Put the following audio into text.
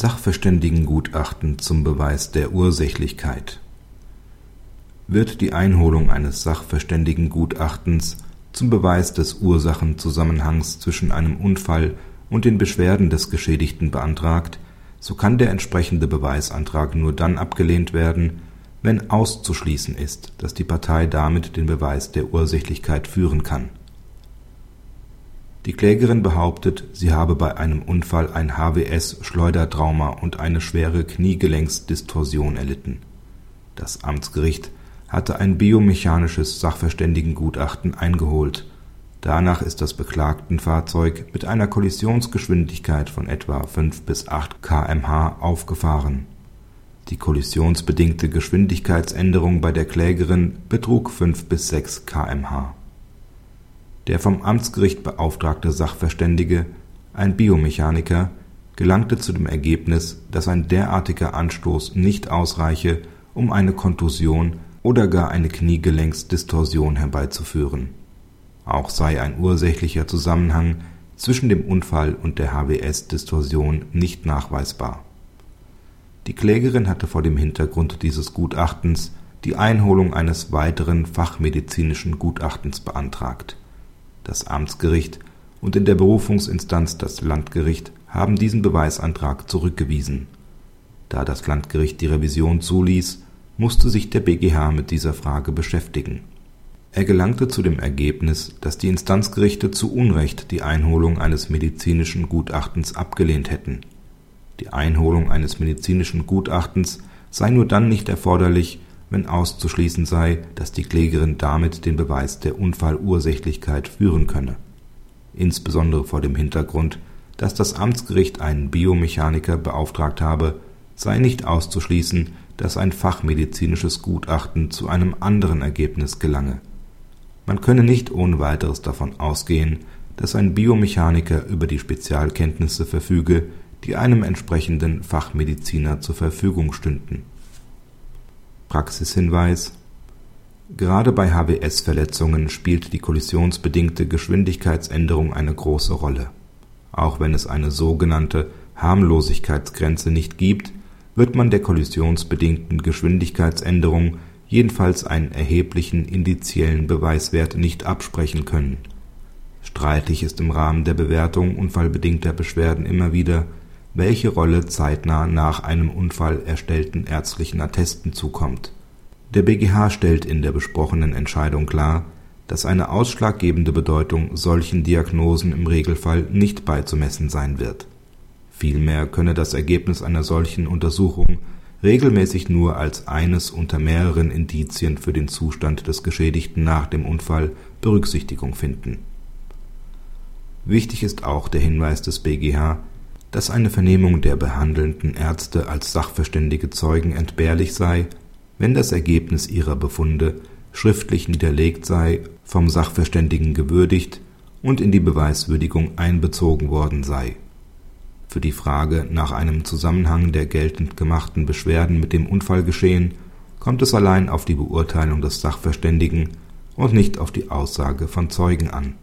Sachverständigengutachten zum Beweis der Ursächlichkeit. Wird die Einholung eines Sachverständigengutachtens zum Beweis des Ursachenzusammenhangs zwischen einem Unfall und den Beschwerden des Geschädigten beantragt, so kann der entsprechende Beweisantrag nur dann abgelehnt werden, wenn auszuschließen ist, dass die Partei damit den Beweis der Ursächlichkeit führen kann die Klägerin behauptet, sie habe bei einem Unfall ein HWS-Schleudertrauma und eine schwere Kniegelenksdistorsion erlitten. Das Amtsgericht hatte ein biomechanisches Sachverständigengutachten eingeholt. Danach ist das Beklagtenfahrzeug mit einer Kollisionsgeschwindigkeit von etwa 5 bis 8 kmh aufgefahren. Die kollisionsbedingte Geschwindigkeitsänderung bei der Klägerin betrug 5 bis 6 kmh der vom Amtsgericht beauftragte Sachverständige, ein Biomechaniker, gelangte zu dem Ergebnis, dass ein derartiger Anstoß nicht ausreiche, um eine Kontusion oder gar eine Kniegelenksdistorsion herbeizuführen. Auch sei ein ursächlicher Zusammenhang zwischen dem Unfall und der HWS-Distorsion nicht nachweisbar. Die Klägerin hatte vor dem Hintergrund dieses Gutachtens die Einholung eines weiteren fachmedizinischen Gutachtens beantragt das Amtsgericht und in der Berufungsinstanz das Landgericht haben diesen Beweisantrag zurückgewiesen. Da das Landgericht die Revision zuließ, musste sich der BGH mit dieser Frage beschäftigen. Er gelangte zu dem Ergebnis, dass die Instanzgerichte zu Unrecht die Einholung eines medizinischen Gutachtens abgelehnt hätten. Die Einholung eines medizinischen Gutachtens sei nur dann nicht erforderlich, wenn auszuschließen sei, dass die Klägerin damit den Beweis der Unfallursächlichkeit führen könne. Insbesondere vor dem Hintergrund, dass das Amtsgericht einen Biomechaniker beauftragt habe, sei nicht auszuschließen, dass ein fachmedizinisches Gutachten zu einem anderen Ergebnis gelange. Man könne nicht ohne weiteres davon ausgehen, dass ein Biomechaniker über die Spezialkenntnisse verfüge, die einem entsprechenden Fachmediziner zur Verfügung stünden Praxishinweis Gerade bei HWS-Verletzungen spielt die kollisionsbedingte Geschwindigkeitsänderung eine große Rolle. Auch wenn es eine sogenannte Harmlosigkeitsgrenze nicht gibt, wird man der kollisionsbedingten Geschwindigkeitsänderung jedenfalls einen erheblichen indiziellen Beweiswert nicht absprechen können. Streitig ist im Rahmen der Bewertung unfallbedingter Beschwerden immer wieder welche Rolle zeitnah nach einem Unfall erstellten ärztlichen Attesten zukommt. Der BGH stellt in der besprochenen Entscheidung klar, dass eine ausschlaggebende Bedeutung solchen Diagnosen im Regelfall nicht beizumessen sein wird. Vielmehr könne das Ergebnis einer solchen Untersuchung regelmäßig nur als eines unter mehreren Indizien für den Zustand des Geschädigten nach dem Unfall Berücksichtigung finden. Wichtig ist auch der Hinweis des BGH dass eine Vernehmung der behandelnden Ärzte als sachverständige Zeugen entbehrlich sei, wenn das Ergebnis ihrer Befunde schriftlich niederlegt sei, vom Sachverständigen gewürdigt und in die Beweiswürdigung einbezogen worden sei. Für die Frage nach einem Zusammenhang der geltend gemachten Beschwerden mit dem Unfallgeschehen kommt es allein auf die Beurteilung des Sachverständigen und nicht auf die Aussage von Zeugen an